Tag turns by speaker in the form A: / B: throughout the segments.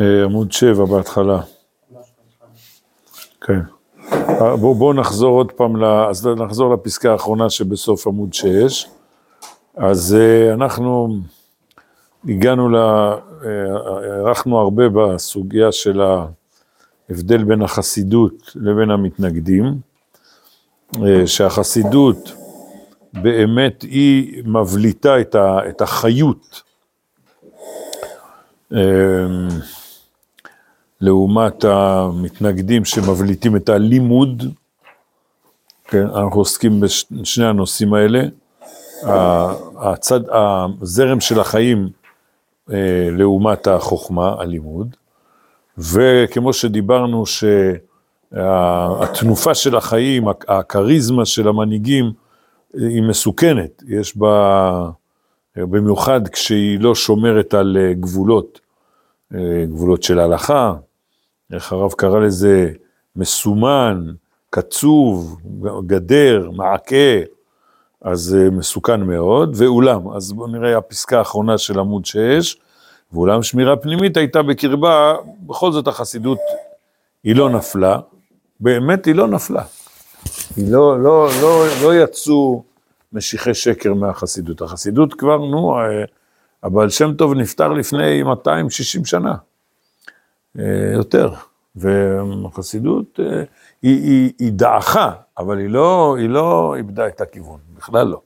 A: אה, עמוד שבע בהתחלה. כן. בואו בוא נחזור עוד פעם, אז נחזור לפסקה האחרונה שבסוף עמוד שש. אז uh, אנחנו הגענו ל... הארכנו הרבה בסוגיה של ההבדל בין החסידות לבין המתנגדים, שהחסידות באמת היא מבליטה את, ה, את החיות. Uh, לעומת המתנגדים שמבליטים את הלימוד, כן, אנחנו עוסקים בשני הנושאים האלה, הצד, הזרם של החיים אה, לעומת החוכמה, הלימוד, וכמו שדיברנו שהתנופה של החיים, הכריזמה של המנהיגים, היא מסוכנת, יש בה, במיוחד כשהיא לא שומרת על גבולות, גבולות של הלכה, איך הרב קרא לזה? מסומן, קצוב, גדר, מעקה, אז זה מסוכן מאוד, ואולם, אז בואו נראה הפסקה האחרונה של עמוד 6, ואולם שמירה פנימית הייתה בקרבה, בכל זאת החסידות היא לא נפלה, באמת היא לא נפלה. היא לא, לא, לא, לא יצאו משיחי שקר מהחסידות. החסידות כבר, נו, הבעל שם טוב נפטר לפני 260 שנה. אה, יותר. והחסידות, אה, היא, היא, היא דעכה, אבל היא לא, היא לא איבדה את הכיוון, בכלל לא.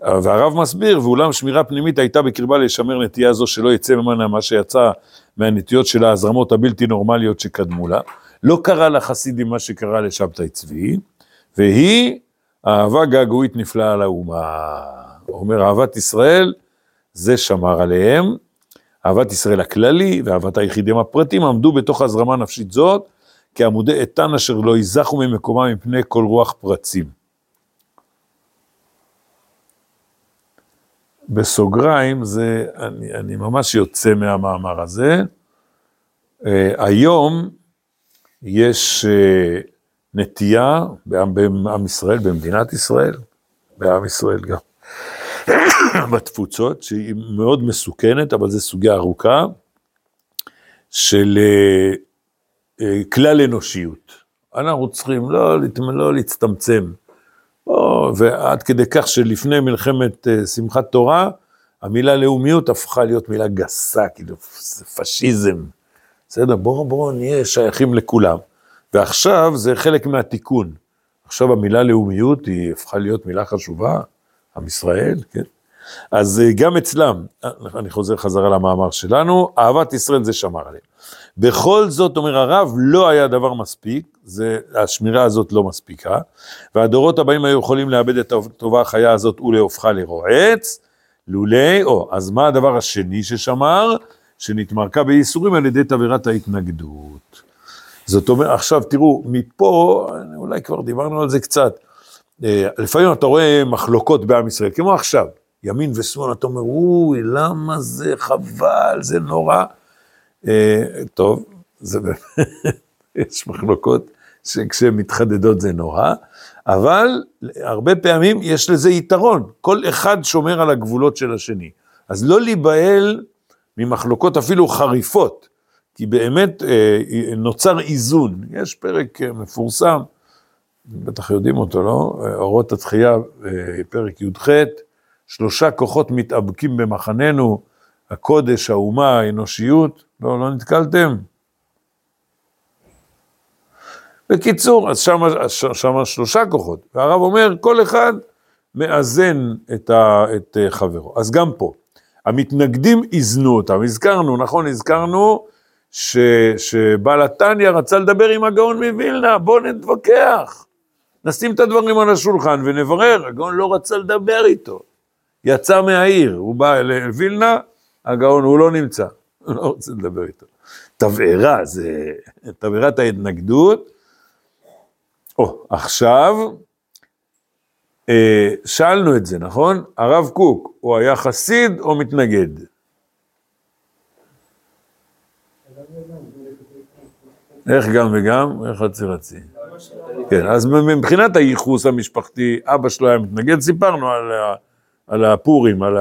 A: והרב מסביר, ואולם שמירה פנימית הייתה בקרבה לשמר נטייה זו שלא יצא ממנה מה שיצא מהנטיות של ההזרמות הבלתי נורמליות שקדמו לה. לא קרה לחסידים מה שקרה לשבתאי צבי, והיא אהבה געגועית נפלאה. הוא אומר, אהבת ישראל, זה שמר עליהם, אהבת ישראל הכללי ואהבת היחידים הפרטים עמדו בתוך הזרמה נפשית זאת, כעמודי איתן אשר לא ייזכו ממקומם מפני כל רוח פרצים. בסוגריים, זה, אני, אני ממש יוצא מהמאמר הזה. Uh, היום יש uh, נטייה בעם, בעם ישראל, במדינת ישראל, בעם ישראל גם, בתפוצות, שהיא מאוד מסוכנת, אבל זו סוגיה ארוכה, של אה, אה, כלל אנושיות. אנחנו צריכים לא, לא להצטמצם. או, ועד כדי כך שלפני מלחמת אה, שמחת תורה, המילה לאומיות הפכה להיות מילה גסה, כאילו, פשיזם. בסדר, בואו בוא נהיה שייכים לכולם. ועכשיו זה חלק מהתיקון. עכשיו המילה לאומיות היא הפכה להיות מילה חשובה. עם ישראל, כן? אז אה, גם אצלם, אני חוזר חזרה למאמר שלנו, אהבת ישראל זה שמר עליהם. בכל זאת, אומר הרב, לא היה דבר מספיק, זה, השמירה הזאת לא מספיקה, והדורות הבאים היו יכולים לאבד את הטובה החיה הזאת ולהופכה לרועץ, לולי, או, אז מה הדבר השני ששמר? שנתמרקה בייסורים על ידי תבערת ההתנגדות. זאת אומרת, עכשיו תראו, מפה, אולי כבר דיברנו על זה קצת, אה, לפעמים אתה רואה מחלוקות בעם ישראל, כמו עכשיו, ימין ושמאל, אתה אומר, אוי, למה זה חבל, זה נורא. אה, טוב, זה באמת, יש מחלוקות שכשהן מתחדדות זה נורא, אבל הרבה פעמים יש לזה יתרון, כל אחד שומר על הגבולות של השני. אז לא להיבהל ממחלוקות אפילו חריפות, כי באמת אה, נוצר איזון. יש פרק מפורסם, בטח יודעים אותו, לא? אורות התחייה, פרק י"ח, שלושה כוחות מתאבקים במחננו, הקודש, האומה, האנושיות, לא, לא נתקלתם? בקיצור, אז שם, שם שלושה כוחות, והרב אומר, כל אחד מאזן את, ה, את חברו. אז גם פה, המתנגדים איזנו אותם, הזכרנו, נכון, הזכרנו ש, שבעל התניא רצה לדבר עם הגאון מווילנה, בואו נתווכח. נשים את הדברים על השולחן ונברר, הגאון לא רצה לדבר איתו. יצא מהעיר, הוא בא לווילנה, הגאון הוא לא נמצא, הוא לא רוצה לדבר איתו. תבערה, זה תבערת ההתנגדות. או, עכשיו, אה, שאלנו את זה, נכון? הרב קוק, הוא היה חסיד או מתנגד? איך גם וגם? איך חצי חצי? כן, אז מבחינת הייחוס המשפחתי, אבא שלו היה מתנגד, סיפרנו על על הפורים, על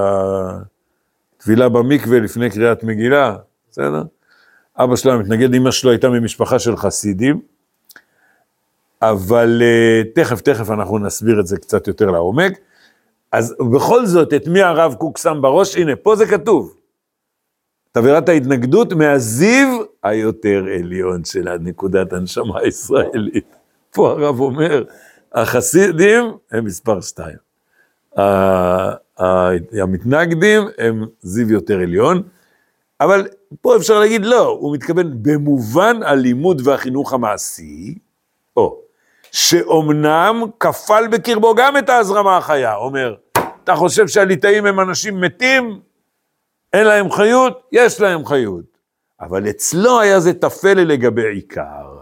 A: הטבילה במקווה לפני קריאת מגילה, בסדר? אבא שלו היה מתנגד, אמא שלו הייתה ממשפחה של חסידים, אבל uh, תכף, תכף אנחנו נסביר את זה קצת יותר לעומק. אז בכל זאת, את מי הרב קוק שם בראש? הנה, פה זה כתוב. תבערת ההתנגדות מהזיו היותר עליון של נקודת הנשמה הישראלית. פה הרב אומר, החסידים הם מספר שתיים. המתנגדים הם זיו יותר עליון, אבל פה אפשר להגיד לא, הוא מתכוון במובן הלימוד והחינוך המעשי, או שאומנם כפל בקרבו גם את ההזרמה החיה, אומר, אתה חושב שהליטאים הם אנשים מתים? אין להם חיות? יש להם חיות. אבל אצלו היה זה תפל לגבי עיקר.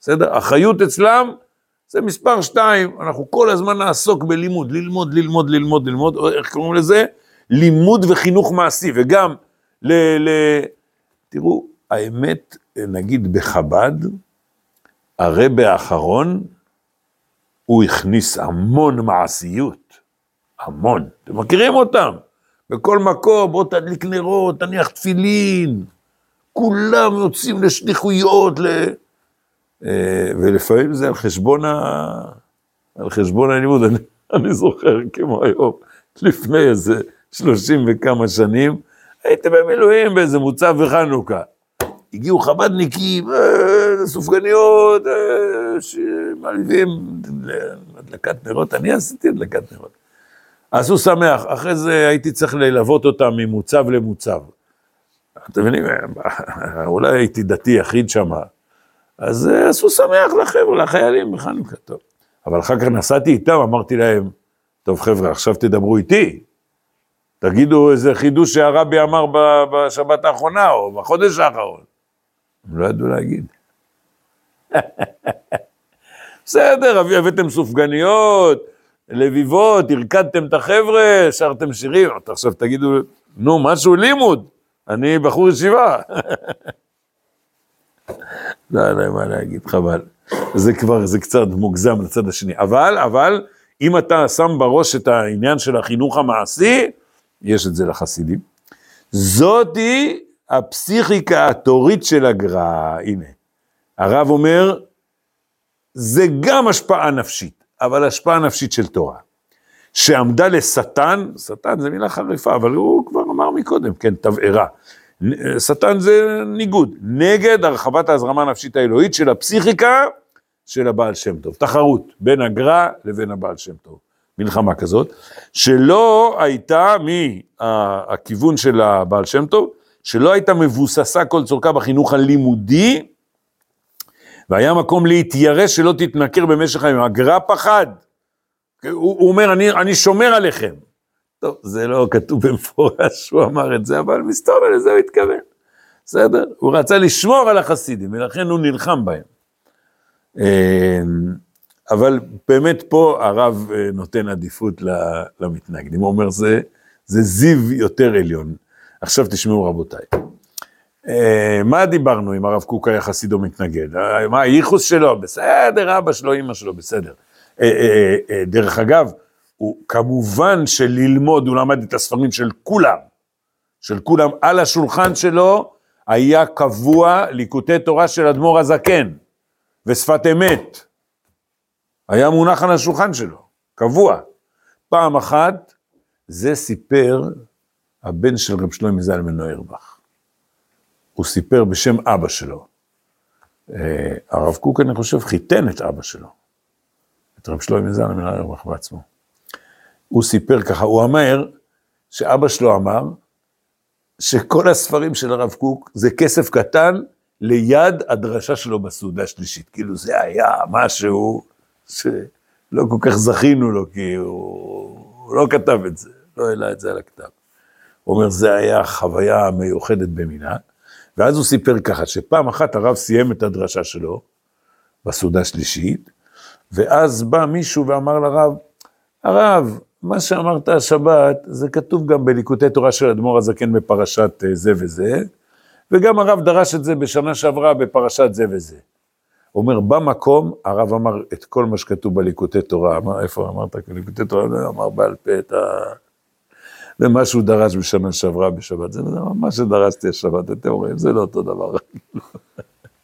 A: בסדר? החיות אצלם זה מספר שתיים, אנחנו כל הזמן נעסוק בלימוד, ללמוד, ללמוד, ללמוד, ללמוד, איך קוראים לזה? לימוד וחינוך מעשי, וגם ל... ל... תראו, האמת, נגיד בחב"ד, הרבה האחרון, הוא הכניס המון מעשיות, המון. אתם מכירים אותם? בכל מקום, בוא תדליק נרות, תניח תפילין, כולם יוצאים לשליחויות, ל... אה, ולפעמים זה על חשבון, ה... על חשבון הלימוד. אני, אני זוכר כמו היום, לפני איזה שלושים וכמה שנים, הייתי במילואים באיזה מוצב וחנוכה. הגיעו חב"דניקים, אה, סופגניות, אה, שמלווים הדלקת נרות, אני עשיתי הדלקת נרות. אז הוא שמח, אחרי זה הייתי צריך ללוות אותם ממוצב למוצב. אתם מבינים, אולי הייתי דתי יחיד שם, אז עשו אה, שמח לחבר'ה, לחיילים בחנוכה, טוב. אבל אחר כך נסעתי איתם, אמרתי להם, טוב חבר'ה, עכשיו תדברו איתי, תגידו איזה חידוש שהרבי אמר בשבת האחרונה, או בחודש האחרון. הם לא ידעו להגיד. בסדר, הבאתם סופגניות, לביבות, הרקדתם את החבר'ה, שרתם שירים, עכשיו תגידו, נו, משהו לימוד, אני בחור ישיבה. לא היה להם מה להגיד, חבל. זה כבר, זה קצת מוגזם לצד השני. אבל, אבל, אם אתה שם בראש את העניין של החינוך המעשי, יש את זה לחסידים. זאתי הפסיכיקה התורית של הגר"א, הנה. הרב אומר, זה גם השפעה נפשית, אבל השפעה נפשית של תורה. שעמדה לשטן, שטן זה מילה חריפה, אבל הוא כבר אמר מקודם, כן, תבערה. שטן זה ניגוד, נגד הרחבת ההזרמה הנפשית האלוהית של הפסיכיקה של הבעל שם טוב. תחרות בין הגר"א לבין הבעל שם טוב. מלחמה כזאת, שלא הייתה מהכיוון של הבעל שם טוב, שלא הייתה מבוססה כל צורכה בחינוך הלימודי, והיה מקום להתיירש שלא תתנכר במשך היום. הגר"א פחד, הוא, הוא אומר, אני, אני שומר עליכם. טוב, זה לא כתוב במפורש, הוא אמר את זה, אבל מסתובב לזה הוא התכוון. בסדר? הוא רצה לשמור על החסידים, ולכן הוא נלחם בהם. אמ, אבל באמת פה הרב אה, נותן עדיפות למתנגדים, הוא אומר זה, זה זיו יותר עליון. עכשיו תשמעו רבותיי, מה דיברנו אם הרב קוק היה חסיד או מתנגד? אה, מה הייחוס שלו? בסדר, אבא שלו, אמא שלו, בסדר. דרך אגב, הוא כמובן שללמוד, הוא למד את הספרים של כולם, של כולם, על השולחן שלו היה קבוע ליקוטי תורה של אדמו"ר הזקן, ושפת אמת. היה מונח על השולחן שלו, קבוע. פעם אחת, זה סיפר הבן של רב שלמה זלמן נוירבך. הוא סיפר בשם אבא שלו. אה, הרב קוק, אני חושב, חיתן את אבא שלו, את רב שלמה זלמן נוירבך בעצמו. הוא סיפר ככה, הוא אומר שאבא שלו אמר שכל הספרים של הרב קוק זה כסף קטן ליד הדרשה שלו בסעודה השלישית. כאילו זה היה משהו שלא כל כך זכינו לו, כי הוא, הוא לא כתב את זה, לא העלה את זה על הכתב. הוא אומר, זה היה חוויה מיוחדת במינה, ואז הוא סיפר ככה, שפעם אחת הרב סיים את הדרשה שלו בסעודה השלישית, ואז בא מישהו ואמר לרב, הרב, מה שאמרת השבת, זה כתוב גם בליקוטי תורה של אדמו"ר הזקן בפרשת אה, זה וזה, וגם הרב דרש את זה בשנה שעברה בפרשת זה וזה. אומר, במקום, הרב אמר את כל מה שכתוב בליקוטי תורה, אמר, איפה אמרת? ליקוטי תורה, אמר בעל פה את, ה... ומה שהוא דרש בשנה שעברה בשבת, זה מה שדרשתי השבת, אתם רואים, זה לא אותו דבר.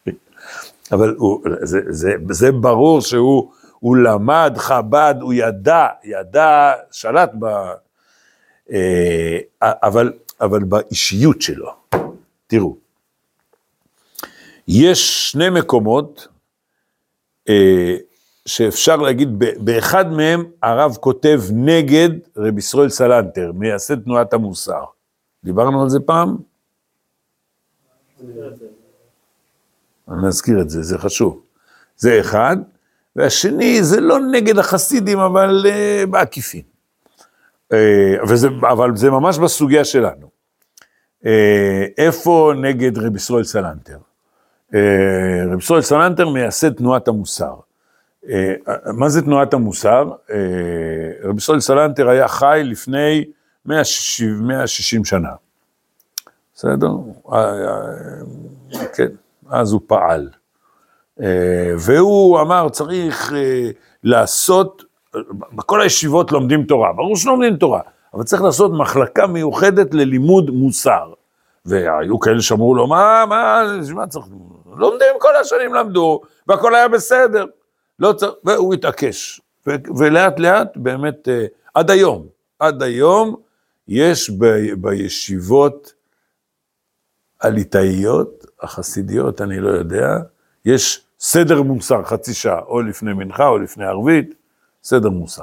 A: אבל הוא, זה, זה, זה ברור שהוא הוא למד חב"ד, הוא ידע, ידע, שלט ב... אה, אבל, אבל באישיות שלו. תראו, יש שני מקומות אה, שאפשר להגיד, באחד מהם הרב כותב נגד רב ישראל סלנטר, מייסד תנועת המוסר. דיברנו על זה פעם? אני אזכיר את זה, זה חשוב. זה אחד, והשני זה לא נגד החסידים, אבל uh, בעקיפין. Uh, וזה, אבל זה ממש בסוגיה שלנו. Uh, איפה נגד רב ישראל סלנטר? Uh, רב ישראל סלנטר מייסד תנועת המוסר. Uh, מה זה תנועת המוסר? Uh, רב ישראל סלנטר היה חי לפני 160, 160 שנה. בסדר? Uh, כן. אז הוא פעל. אה, והוא אמר, צריך אה, לעשות, בכל הישיבות לומדים תורה, ברור שלומדים תורה, אבל צריך לעשות מחלקה מיוחדת ללימוד מוסר. והיו כאלה שאמרו לו, מה, מה, מה צריך, לומדים כל השנים למדו, והכל היה בסדר. לא צריך, והוא התעקש. ולאט לאט, באמת, אה, עד היום, עד היום, יש ב, בישיבות הליטאיות, החסידיות, אני לא יודע, יש סדר מוסר חצי שעה, או לפני מנחה או לפני ערבית, סדר מוסר.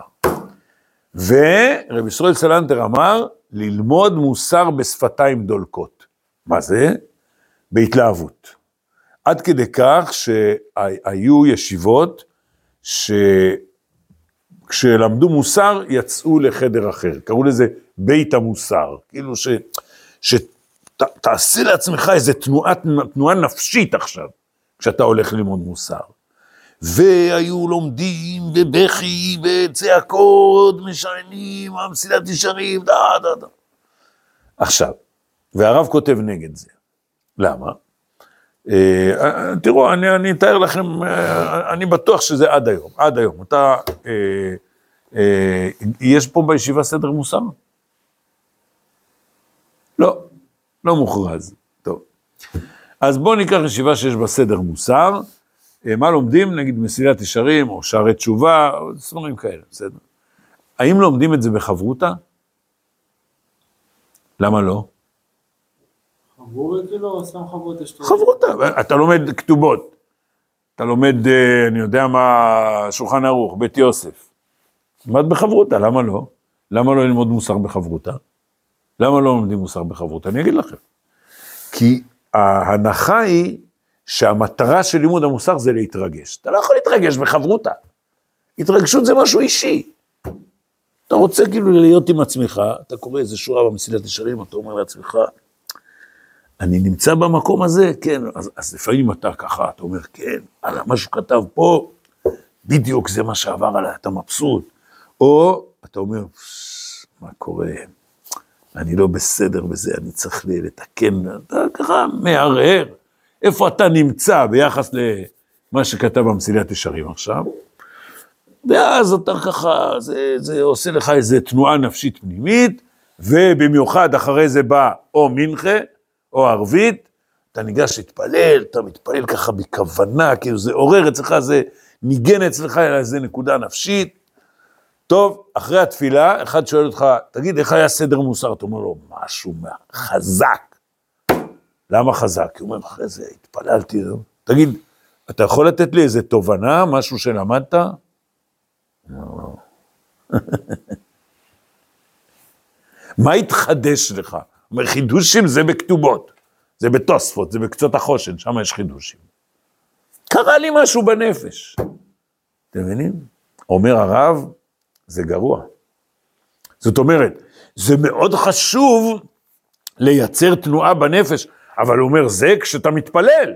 A: ורבי ישראל סלנטר אמר, ללמוד מוסר בשפתיים דולקות. מה זה? בהתלהבות. עד כדי כך שהיו ישיבות שכשלמדו מוסר יצאו לחדר אחר, קראו לזה בית המוסר, כאילו ש... ש... ת, תעשי לעצמך איזה תנועה, תנועה נפשית עכשיו, כשאתה הולך ללמוד מוסר. והיו לומדים בבכי וצעקות, משענים, המסילת ישרים, דה דה דה. עכשיו, והרב כותב נגד זה. למה? אה, תראו, אני, אני אתאר לכם, אה, אני בטוח שזה עד היום, עד היום. אתה, אה, אה, יש פה בישיבה סדר מוסר? לא. לא מוכרז. אז בואו ניקח ישיבה שיש בה סדר מוסר. אה, מה לומדים? נגיד מסילת ישרים, או שערי תשובה, או ספרים כאלה, בסדר. האם לומדים את זה בחברותה? למה לא? חברותה, אתה לומד כתובות. אתה לומד, אה, אני יודע מה, שולחן ערוך, בית יוסף. למד בחברותה, למה לא? למה לא ללמוד מוסר בחברותה? למה לא לומדים מוסר בחברות? אני אגיד לכם. כי ההנחה היא שהמטרה של לימוד המוסר זה להתרגש. אתה לא יכול להתרגש בחברותה. התרגשות זה משהו אישי. אתה רוצה כאילו להיות עם עצמך, אתה קורא איזה שורה במסילת ישרים, אתה אומר לעצמך, אני נמצא במקום הזה, כן, אז, אז לפעמים אתה ככה, אתה אומר, כן, על מה שהוא כתב פה, בדיוק זה מה שעבר עליי, אתה מבסוט. או אתה אומר, מה קורה? אני לא בסדר בזה, אני צריך לתקן, אתה ככה מהרהר, איפה אתה נמצא ביחס למה שכתב במסילת ישרים עכשיו, ואז אתה ככה, זה, זה עושה לך איזה תנועה נפשית פנימית, ובמיוחד אחרי זה בא או מנחה, או ערבית, אתה ניגש להתפלל, אתה מתפלל ככה בכוונה, כאילו זה עורר אצלך, זה ניגן אצלך איזה נקודה נפשית, טוב, אחרי התפילה, אחד שואל אותך, תגיד, איך היה סדר מוסר? אתה אומר לו, משהו חזק. למה חזק? הוא אומר, אחרי זה התפללתי. תגיד, אתה יכול לתת לי איזה תובנה, משהו שלמדת? לא. מה התחדש לך? אומר, חידושים זה בכתובות, זה בתוספות, זה בקצות החושן, שם יש חידושים. קרה לי משהו בנפש. אתם מבינים? אומר הרב, זה גרוע. זאת אומרת, זה מאוד חשוב לייצר תנועה בנפש, אבל הוא אומר, זה כשאתה מתפלל.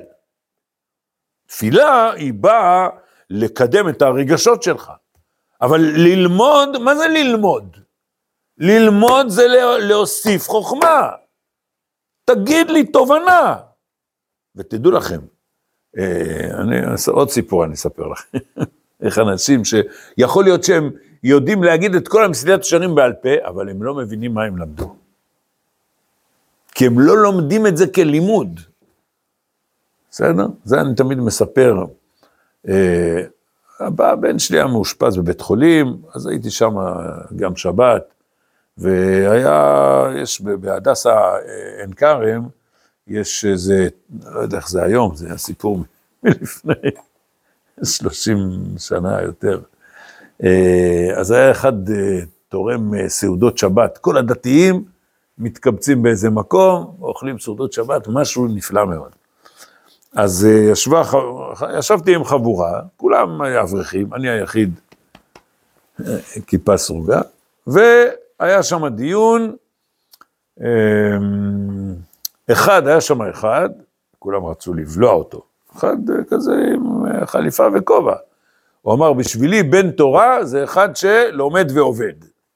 A: תפילה היא באה לקדם את הרגשות שלך. אבל ללמוד, מה זה ללמוד? ללמוד זה להוסיף חוכמה. תגיד לי תובנה. ותדעו לכם, אה, אני עוד סיפור, אני אספר לכם. איך אנשים שיכול להיות שהם יודעים להגיד את כל המסילת ישרים בעל פה, אבל הם לא מבינים מה הם למדו. כי הם לא לומדים את זה כלימוד. בסדר? זה אני תמיד מספר. אה, הבן שלי היה מאושפז בבית חולים, אז הייתי שם גם שבת, והיה, יש בהדסה אה, עין כרם, יש איזה, לא יודע איך זה היום, זה הסיפור מלפני 30 שנה יותר. אה, אז היה אחד אה, תורם סעודות שבת, כל הדתיים מתקבצים באיזה מקום, אוכלים סעודות שבת, משהו נפלא מאוד. אז ישבה, ישבתי עם חבורה, כולם אברכים, אני היחיד, כיפה סרוגה, והיה שם דיון, אמ, אחד, היה שם אחד, כולם רצו לבלוע אותו, אחד כזה עם חליפה וכובע. הוא אמר, בשבילי בן תורה זה אחד שלומד ועובד.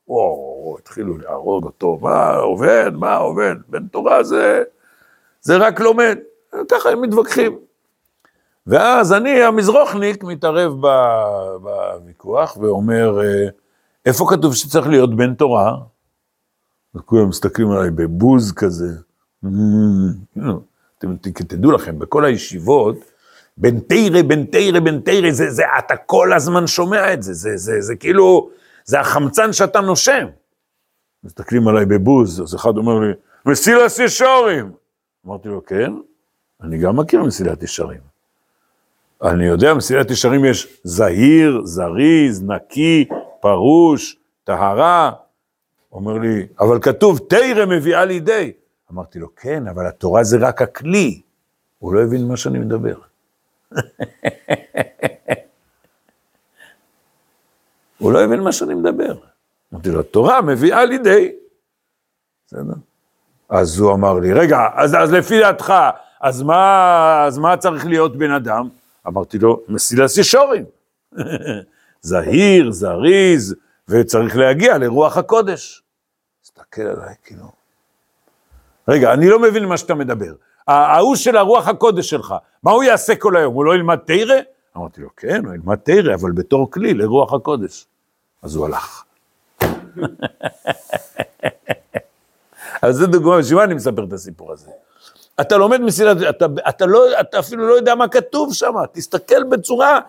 A: וואו, התחילו להרוג אותו, מה עובד, מה עובד, בן תורה זה, זה רק לומד. ככה הם מתווכחים. ואז אני, המזרוחניק, מתערב בוויכוח ואומר, איפה כתוב שצריך להיות בן תורה? וכולם מסתכלים עליי בבוז כזה. אתם תדעו לכם, בכל הישיבות, בן תירא, בן תירא, בן תירא, זה, זה, אתה כל הזמן שומע את זה, זה, זה, זה כאילו, זה החמצן שאתה נושם. מסתכלים עליי בבוז, אז אחד אומר לי, מסילת ישרים. אמרתי לו, כן, אני גם מכיר מסילת ישרים. אני יודע, מסילת ישרים יש זהיר, זריז, נקי, פרוש, טהרה. אומר לי, אבל כתוב, תרא מביאה לידי. אמרתי לו, כן, אבל התורה זה רק הכלי. הוא לא הבין מה שאני מדבר. הוא לא הבין מה שאני מדבר. אמרתי לו, התורה מביאה לידי. בסדר? אז הוא אמר לי, רגע, אז, אז לפי דעתך, אז מה, אז מה צריך להיות בן אדם? אמרתי לו, מסילס ישורים. זהיר, זריז, וצריך להגיע לרוח הקודש. תסתכל עליי, כאילו. רגע, אני לא מבין מה שאתה מדבר. ההוא של הרוח הקודש שלך, מה הוא יעשה כל היום? הוא לא ילמד תרא? אמרתי לו, כן, הוא ילמד תרא, אבל בתור כלי לרוח הקודש. אז הוא הלך. אז זו דוגמה, בשביל מה אני מספר את הסיפור הזה? אתה לומד מסילת, אתה, אתה, לא, אתה אפילו לא יודע מה כתוב שם, תסתכל בצורה,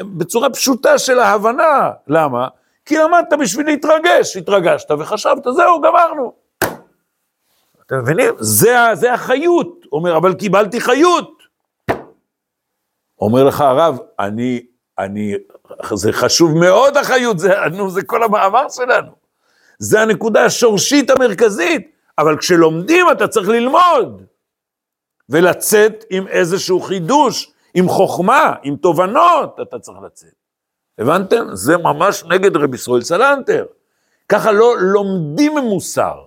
A: בצורה פשוטה של ההבנה. למה? כי למדת בשביל להתרגש, התרגשת וחשבת, זהו, גמרנו. אתם מבינים? זה, זה החיות. אומר, אבל קיבלתי חיות. אומר לך הרב, אני, אני, זה חשוב מאוד החיות, זה, נו, זה כל המאמר שלנו. זה הנקודה השורשית המרכזית, אבל כשלומדים אתה צריך ללמוד. ולצאת עם איזשהו חידוש, עם חוכמה, עם תובנות, אתה צריך לצאת. הבנתם? זה ממש נגד רבי ישראל סלנטר. ככה לא לומדים מוסר,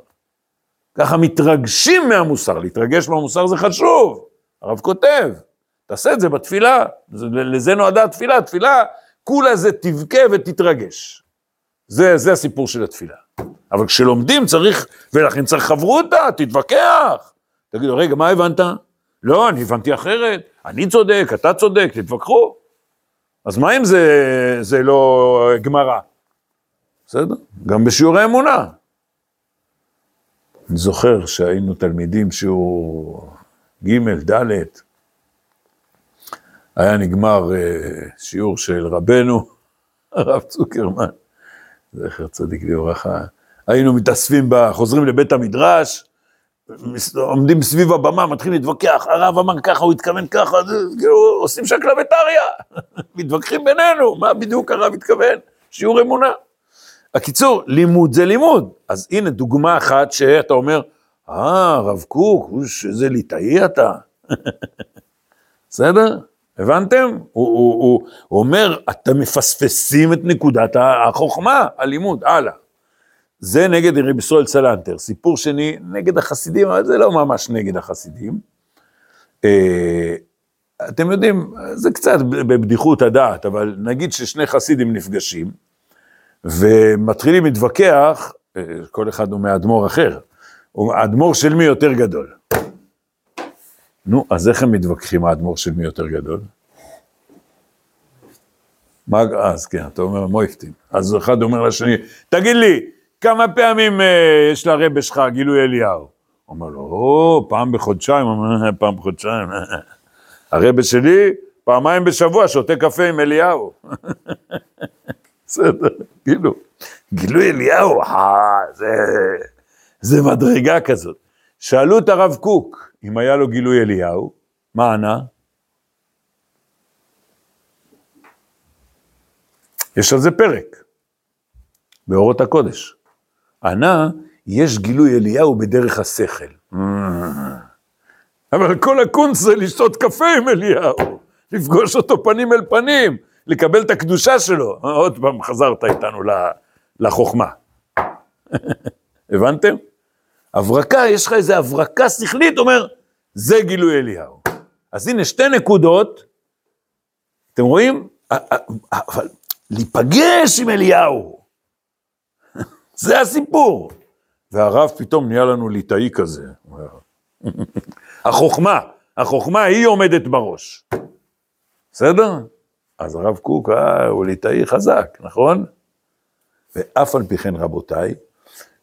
A: ככה מתרגשים מהמוסר. להתרגש מהמוסר זה חשוב, הרב כותב, תעשה את זה בתפילה, לזה נועדה התפילה, תפילה, כולה זה תבכה ותתרגש. זה, זה הסיפור של התפילה. אבל כשלומדים צריך, ולכן צריך חברותא, תתווכח. תגידו, רגע, מה הבנת? לא, אני הבנתי אחרת, אני צודק, אתה צודק, תתווכחו. אז מה אם זה, זה לא גמרא? בסדר, גם בשיעורי אמונה. אני זוכר שהיינו תלמידים שיעור ג', ד', היה נגמר uh, שיעור של רבנו, הרב צוקרמן, זכר צדיק לברכה. היינו מתאספים, חוזרים לבית המדרש, עומדים סביב הבמה, מתחילים להתווכח, הרב אמר ככה, הוא התכוון ככה, כאילו, עושים שקלא וטריא, מתווכחים בינינו, מה בדיוק הרב התכוון? שיעור אמונה. הקיצור, לימוד זה לימוד. אז הנה דוגמה אחת שאתה אומר, אה, רב קוק, איזה ליטאי אתה. בסדר? הבנתם? הוא, הוא, הוא, הוא אומר, אתם מפספסים את נקודת החוכמה, הלימוד, הלאה. זה נגד רבי ישראל סלנטר. סיפור שני, נגד החסידים, אבל זה לא ממש נגד החסידים. אה, אתם יודעים, זה קצת בבדיחות הדעת, אבל נגיד ששני חסידים נפגשים, ומתחילים להתווכח, אה, כל אחד הוא מאדמו"ר אחר, האדמו"ר של מי יותר גדול. נו, אז איך הם מתווכחים האדמו"ר של מי יותר גדול? מה, אז כן, אתה אומר מויפטים. אז אחד אומר לשני, תגיד לי, כמה פעמים אה, יש לרבה שלך גילוי אליהו? אומר לו, או, פעם בחודשיים, אומר, פעם בחודשיים. הרבה שלי, פעמיים בשבוע שותה קפה עם אליהו. בסדר, כאילו, גילוי אליהו, אה, זה, זה מדרגה כזאת. שאלו את הרב קוק אם היה לו גילוי אליהו, מה ענה? יש על זה פרק, באורות הקודש. ענה, יש גילוי אליהו בדרך השכל. אבל כל הקונס זה לשתות קפה עם אליהו, לפגוש אותו פנים אל פנים, לקבל את הקדושה שלו. עוד פעם חזרת איתנו לחוכמה. הבנתם? הברקה, יש לך איזה הברקה שכלית, אומר, זה גילוי אליהו. אז הנה שתי נקודות, אתם רואים? אבל להיפגש עם אליהו, זה הסיפור. והרב פתאום נהיה לנו ליטאי כזה. החוכמה, החוכמה היא עומדת בראש. בסדר? אז הרב קוק, אה, הוא ליטאי חזק, נכון? ואף על פי כן, רבותיי,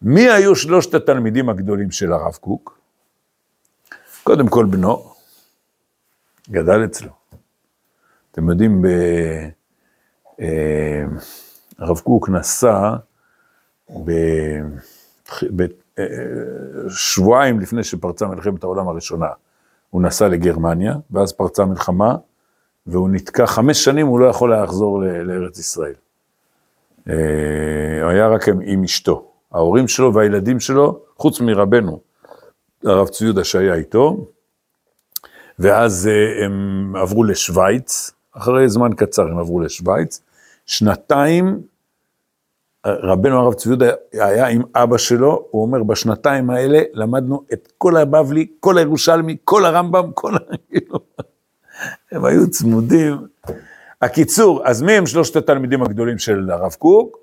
A: מי היו שלושת התלמידים הגדולים של הרב קוק? קודם כל בנו, גדל אצלו. אתם יודעים, ב... אה, הרב קוק נסע בשבועיים אה, לפני שפרצה מלחמת העולם הראשונה. הוא נסע לגרמניה, ואז פרצה מלחמה, והוא נתקע חמש שנים, הוא לא יכול היה לחזור לארץ ישראל. הוא אה, היה רק עם אשתו. ההורים שלו והילדים שלו, חוץ מרבנו, הרב צבי יהודה שהיה איתו, ואז הם עברו לשוויץ, אחרי זמן קצר הם עברו לשוויץ, שנתיים, רבנו הרב צבי יהודה היה עם אבא שלו, הוא אומר, בשנתיים האלה למדנו את כל הבבלי, כל הירושלמי, כל הרמב"ם, כל ה... כאילו, הם היו צמודים. הקיצור, אז מי הם שלושת התלמידים הגדולים של הרב קוק?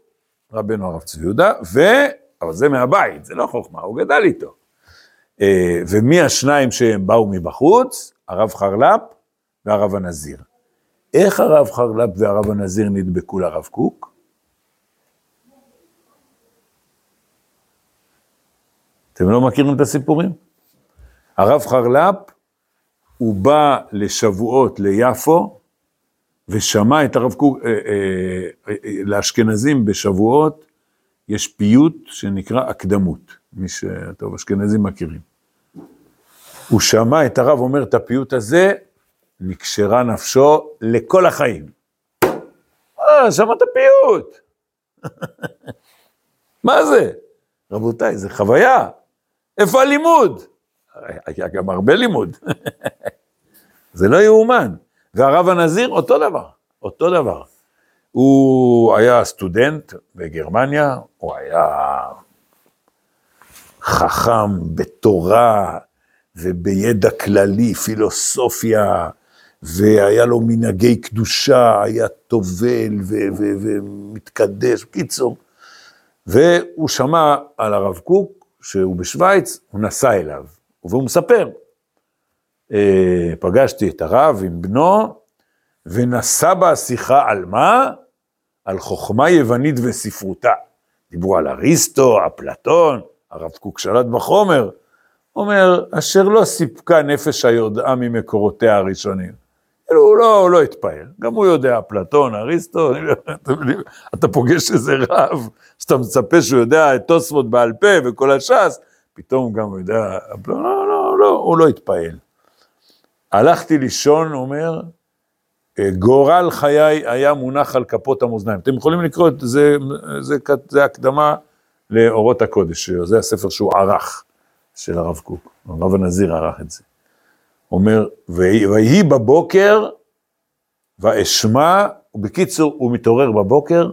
A: רבנו הרב צבי יהודה, ו... אבל זה מהבית, זה לא חוכמה, הוא גדל איתו. אה, ומי השניים שהם באו מבחוץ? הרב חרל"פ והרב הנזיר. איך הרב חרל"פ והרב הנזיר נדבקו לרב קוק? אתם לא מכירים את הסיפורים? הרב חרל"פ, הוא בא לשבועות ליפו, ושמע את הרב קוק, אה, אה, אה, לאשכנזים בשבועות, יש פיוט שנקרא הקדמות, מי שטוב, אשכנזים מכירים. הוא שמע את הרב אומר את הפיוט הזה, נקשרה נפשו לכל החיים. אה, שמעת פיוט. מה זה? רבותיי, זה חוויה. איפה הלימוד? היה גם הרבה לימוד. זה לא יאומן. והרב הנזיר, אותו דבר, אותו דבר. הוא היה סטודנט בגרמניה, הוא היה חכם בתורה ובידע כללי, פילוסופיה, והיה לו מנהגי קדושה, היה טובל ומתקדש, בקיצור. והוא שמע על הרב קוק, שהוא בשוויץ, הוא נסע אליו, והוא מספר. אה, פגשתי את הרב עם בנו, ונשא בה שיחה על מה? על חוכמה יוונית וספרותה. דיברו על אריסטו, אפלטון, הרב קוק שלט בחומר. אומר, אשר לא סיפקה נפש היודעה ממקורותיה הראשונים. כאילו, הוא לא, הוא לא התפעל, גם הוא יודע, אפלטון, אריסטו, לא- אתה פוגש איזה רב, שאתה מצפה שהוא יודע את תוספות בעל פה וכל הש"ס, פתאום גם הוא יודע, לא, לא, לא, לא, הוא לא התפעל. הלכתי לישון, אומר, גורל חיי היה מונח על כפות המאזניים. אתם יכולים לקרוא את זה, זה, זה, זה הקדמה לאורות הקודש, זה הספר שהוא ערך, של הרב קוק, הרב הנזיר ערך את זה. אומר, ויהי בבוקר, ואשמע, ובקיצור, הוא מתעורר בבוקר,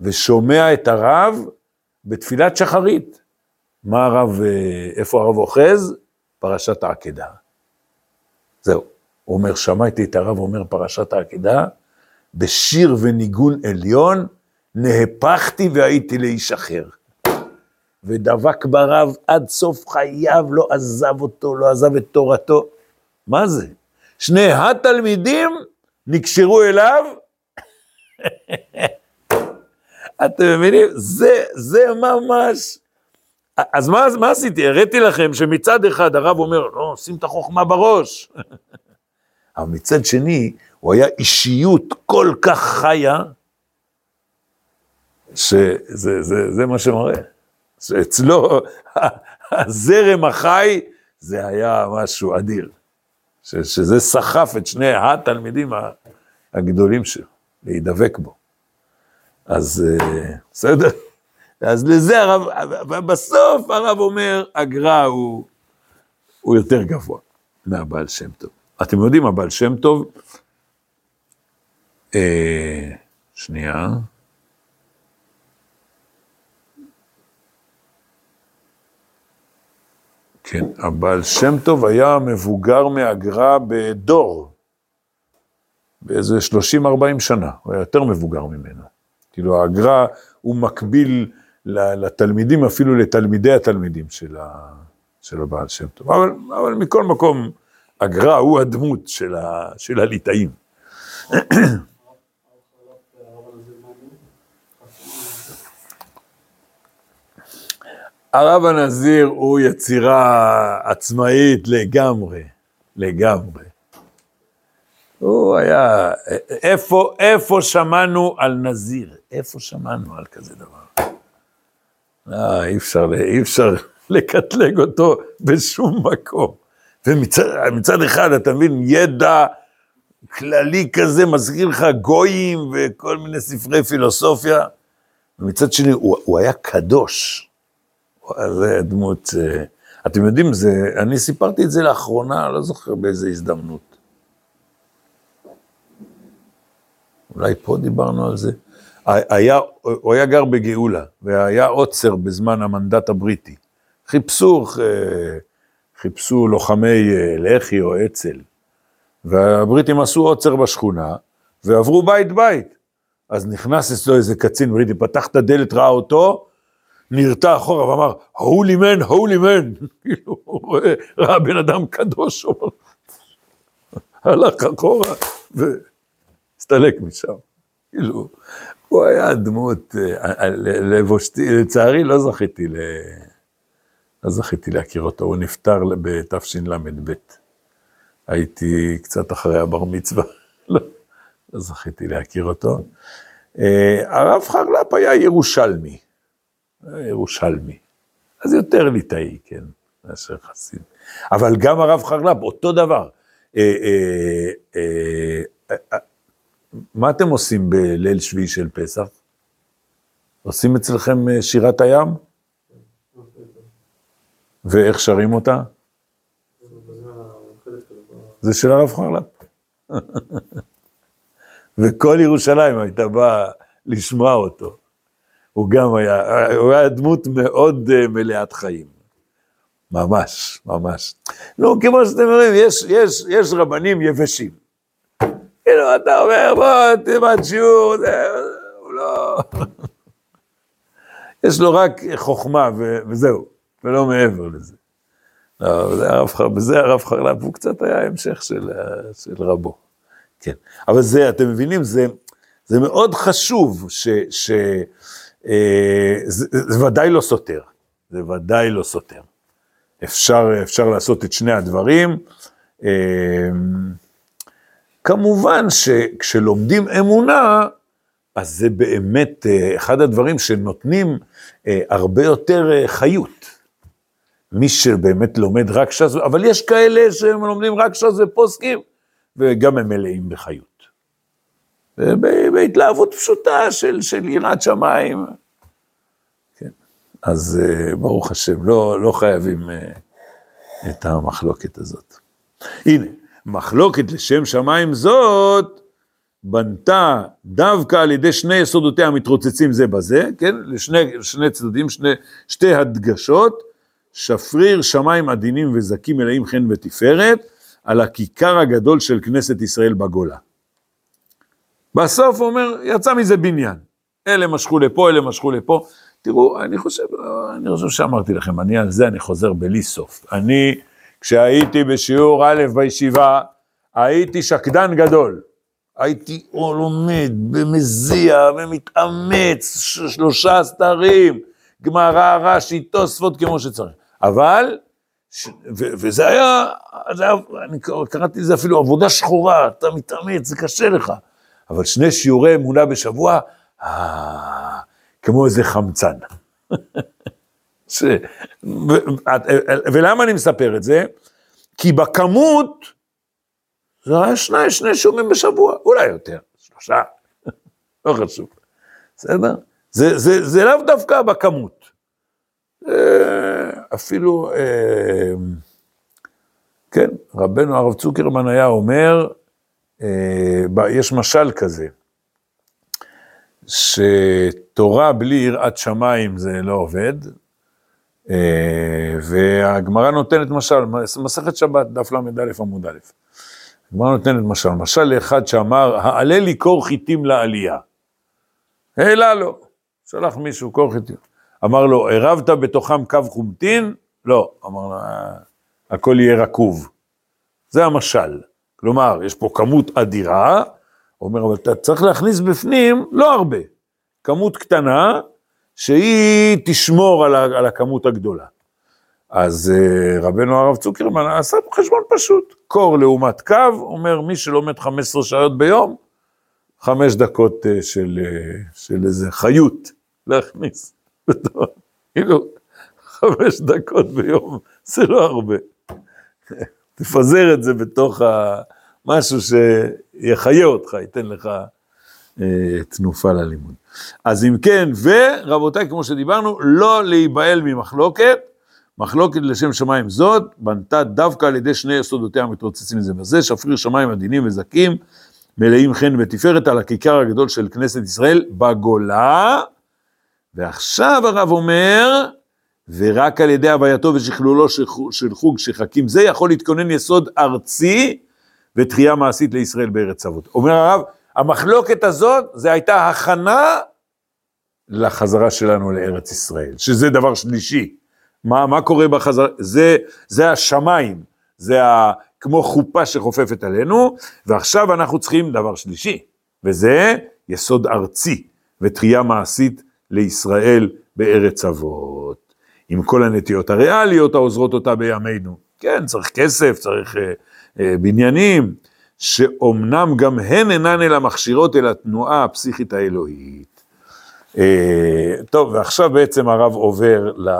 A: ושומע את הרב בתפילת שחרית. מה הרב, אה, איפה הרב אוחז? פרשת העקדה. זהו. הוא אומר, שמעתי את הרב אומר פרשת העקדה, בשיר וניגון עליון, נהפכתי והייתי לאיש אחר. ודבק ברב עד סוף חייו, לא עזב אותו, לא עזב את תורתו. מה זה? שני התלמידים נקשרו אליו אתם מבינים? זה, זה ממש... אז מה, מה עשיתי? הראיתי לכם שמצד אחד הרב אומר, לא, שים את החוכמה בראש. אבל מצד שני, הוא היה אישיות כל כך חיה, שזה זה, זה מה שמראה. שאצלו, הזרם החי, זה היה משהו אדיר. ש, שזה סחף את שני התלמידים הגדולים שלו, להידבק בו. אז אה, בסדר? אז לזה הרב, בסוף הרב אומר, הגר"א הוא, הוא יותר גבוה מהבעל שם טוב. אתם יודעים, הבעל שם טוב, אה, שנייה, כן, הבעל שם טוב היה מבוגר מהגר"א בדור, באיזה 30-40 שנה, הוא היה יותר מבוגר ממנו. כאילו הגר"א הוא מקביל לתלמידים, אפילו לתלמידי התלמידים של, ה, של הבעל שם טוב. אבל, אבל מכל מקום, הגר"א הוא הדמות של, ה, של הליטאים. הרב הנזיר הוא יצירה עצמאית לגמרי, לגמרי. הוא היה, איפה, איפה שמענו על נזיר? איפה שמענו על כזה דבר? אה, אי אפשר, אי אפשר לקטלג אותו בשום מקום. ומצד אחד, אתה מבין, ידע כללי כזה, מזכיר לך גויים וכל מיני ספרי פילוסופיה, ומצד שני, הוא, הוא היה קדוש. זה דמות, אה, אתם יודעים, זה, אני סיפרתי את זה לאחרונה, לא זוכר באיזה הזדמנות. אולי פה דיברנו על זה. היה, הוא היה גר בגאולה, והיה עוצר בזמן המנדט הבריטי. חיפשו, אה, חיפשו לוחמי אה, לח"י או אצ"ל, והבריטים עשו עוצר בשכונה, ועברו בית בית. אז נכנס אצלו איזה קצין בריטי, פתח את הדלת, ראה אותו, נרתע אחורה ואמר, הולי מן, הולי מן. כאילו, הוא ראה בן אדם קדוש, הלך אחורה והסתלק משם. כאילו, הוא היה דמות, אה, לבושתי, לצערי לא זכיתי, ל... לא זכיתי להכיר אותו, הוא נפטר בתשל"ב. הייתי קצת אחרי הבר מצווה, לא, לא זכיתי להכיר אותו. אה, הרב חרל"פ היה ירושלמי. ירושלמי. אז יותר ליטאי, כן, מאשר חסיד. אבל גם הרב חרל"פ, אותו דבר. אה, אה, אה, מה אתם עושים בליל שביעי של פסח? עושים אצלכם שירת הים? ואיך שרים אותה? זה של הרב חרל"פ. וכל ירושלים הייתה באה לשמוע אותו. הוא גם היה, הוא היה דמות מאוד uh, מלאת חיים. ממש, ממש. נו, כמו שאתם אומרים, יש, יש, יש רבנים יבשים. כאילו, אתה אומר, בוא, תלמד שיעור, זה, הוא לא... יש לו רק חוכמה ו, וזהו, ולא מעבר לזה. לא, בזה הרב, חרל"פ הוא קצת היה המשך של, של רבו. כן, אבל זה, אתם מבינים, זה, זה מאוד חשוב ש... ש אה, זה, זה ודאי לא סותר, זה ודאי לא סותר. אפשר, אפשר לעשות את שני הדברים. אה, כמובן שכשלומדים אמונה, אז זה באמת אה, אחד הדברים שנותנים הרבה יותר חיות. מי שבאמת לומד רק ש"ס, אבל יש כאלה שהם לומדים רק ש"ס ופוסקים, וגם הם מלאים בחיות. בהתלהבות פשוטה של, של יראת שמיים. כן. אז אה, ברוך השם, לא, לא חייבים אה, את המחלוקת הזאת. הנה, מחלוקת לשם שמיים זאת, בנתה דווקא על ידי שני יסודותיה המתרוצצים זה בזה, כן? לשני שני צדדים, שני, שתי הדגשות, שפריר שמיים עדינים וזקים מלאים חן ותפארת, על הכיכר הגדול של כנסת ישראל בגולה. בסוף הוא אומר, יצא מזה בניין. אלה משכו לפה, אלה משכו לפה. תראו, אני חושב, אני חושב שאמרתי לכם, אני על זה אני חוזר בלי סוף. אני, כשהייתי בשיעור א' בישיבה, הייתי שקדן גדול. הייתי לומד ומזיע ומתאמץ, שלושה סתרים, גמרא, רש"י, תוספות כמו שצריך. אבל, ש, ו, וזה היה, זה היה, אני קראתי לזה אפילו עבודה שחורה, אתה מתאמץ, זה קשה לך. אבל שני שיעורי אמונה בשבוע, אה, כמו איזה חמצן. ש... ו... ולמה אני מספר את זה? כי בכמות, זה היה שני, שני שיעורים בשבוע, אולי יותר, שלושה, לא חשוב, בסדר? זה, זה, זה לאו דווקא בכמות. אפילו, אה, כן, רבנו הרב צוקרמן היה אומר, אה, יש משל כזה, שתורה בלי יראת שמיים זה לא עובד, אה, והגמרא נותנת משל, מסכת שבת, דף ל"א עמוד א', הגמרא נותנת משל, משל לאחד שאמר, העלה לי קור חיטים לעלייה. העלה לו, שלח מישהו קור חיטים. אמר לו, ערבת בתוכם קו חומטין? לא, אמר לו, אה, הכל יהיה רקוב. זה המשל. כלומר, יש פה כמות אדירה, אומר, אבל אתה צריך להכניס בפנים לא הרבה, כמות קטנה, שהיא תשמור על, על הכמות הגדולה. אז uh, רבנו הרב צוקרמן עשה חשבון פשוט, קור לעומת קו, אומר מי שלומד 15 שעות ביום, חמש דקות uh, של, uh, של איזה חיות להכניס. כאילו, חמש דקות ביום, זה לא הרבה. תפזר את זה בתוך משהו שיחיה אותך, ייתן לך אה, תנופה ללימוד. אז אם כן, ורבותיי, כמו שדיברנו, לא להיבהל ממחלוקת, מחלוקת לשם שמיים זאת, בנתה דווקא על ידי שני יסודותיה המתרוצצים זה בזה, שפריר שמיים עדינים וזכים, מלאים חן ותפארת על הכיכר הגדול של כנסת ישראל בגולה, ועכשיו הרב אומר, ורק על ידי הווייתו ושכלולו של חוג שחקים זה יכול להתכונן יסוד ארצי ותחייה מעשית לישראל בארץ אבות. אומר הרב, המחלוקת הזאת, זה הייתה הכנה לחזרה שלנו לארץ ישראל, שזה דבר שלישי. מה, מה קורה בחזרה? זה, זה השמיים, זה ה, כמו חופה שחופפת עלינו, ועכשיו אנחנו צריכים דבר שלישי, וזה יסוד ארצי ותחייה מעשית לישראל בארץ אבות. עם כל הנטיות הריאליות העוזרות אותה בימינו. כן, צריך כסף, צריך אה, אה, בניינים, שאומנם גם הן אינן אלא מכשירות אל התנועה הפסיכית האלוהית. אה, טוב, ועכשיו בעצם הרב עובר ל,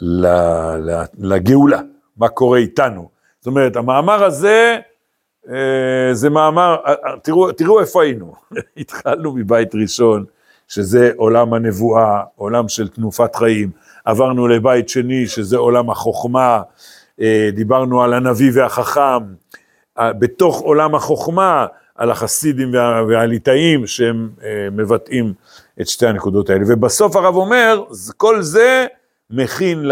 A: ל, ל, לגאולה, מה קורה איתנו. זאת אומרת, המאמר הזה, אה, זה מאמר, אה, תראו, תראו איפה היינו, התחלנו מבית ראשון, שזה עולם הנבואה, עולם של תנופת חיים, עברנו לבית שני, שזה עולם החוכמה, דיברנו על הנביא והחכם, בתוך עולם החוכמה, על החסידים והליטאים שהם אה, מבטאים את שתי הנקודות האלה. ובסוף הרב אומר, כל זה מכין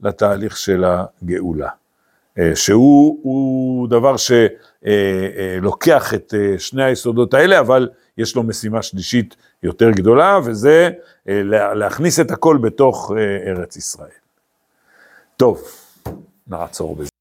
A: לתהליך של הגאולה, אה, שהוא דבר שלוקח אה, את שני היסודות האלה, אבל יש לו משימה שלישית יותר גדולה, וזה להכניס את הכל בתוך ארץ ישראל. טוב, נעצור בזה.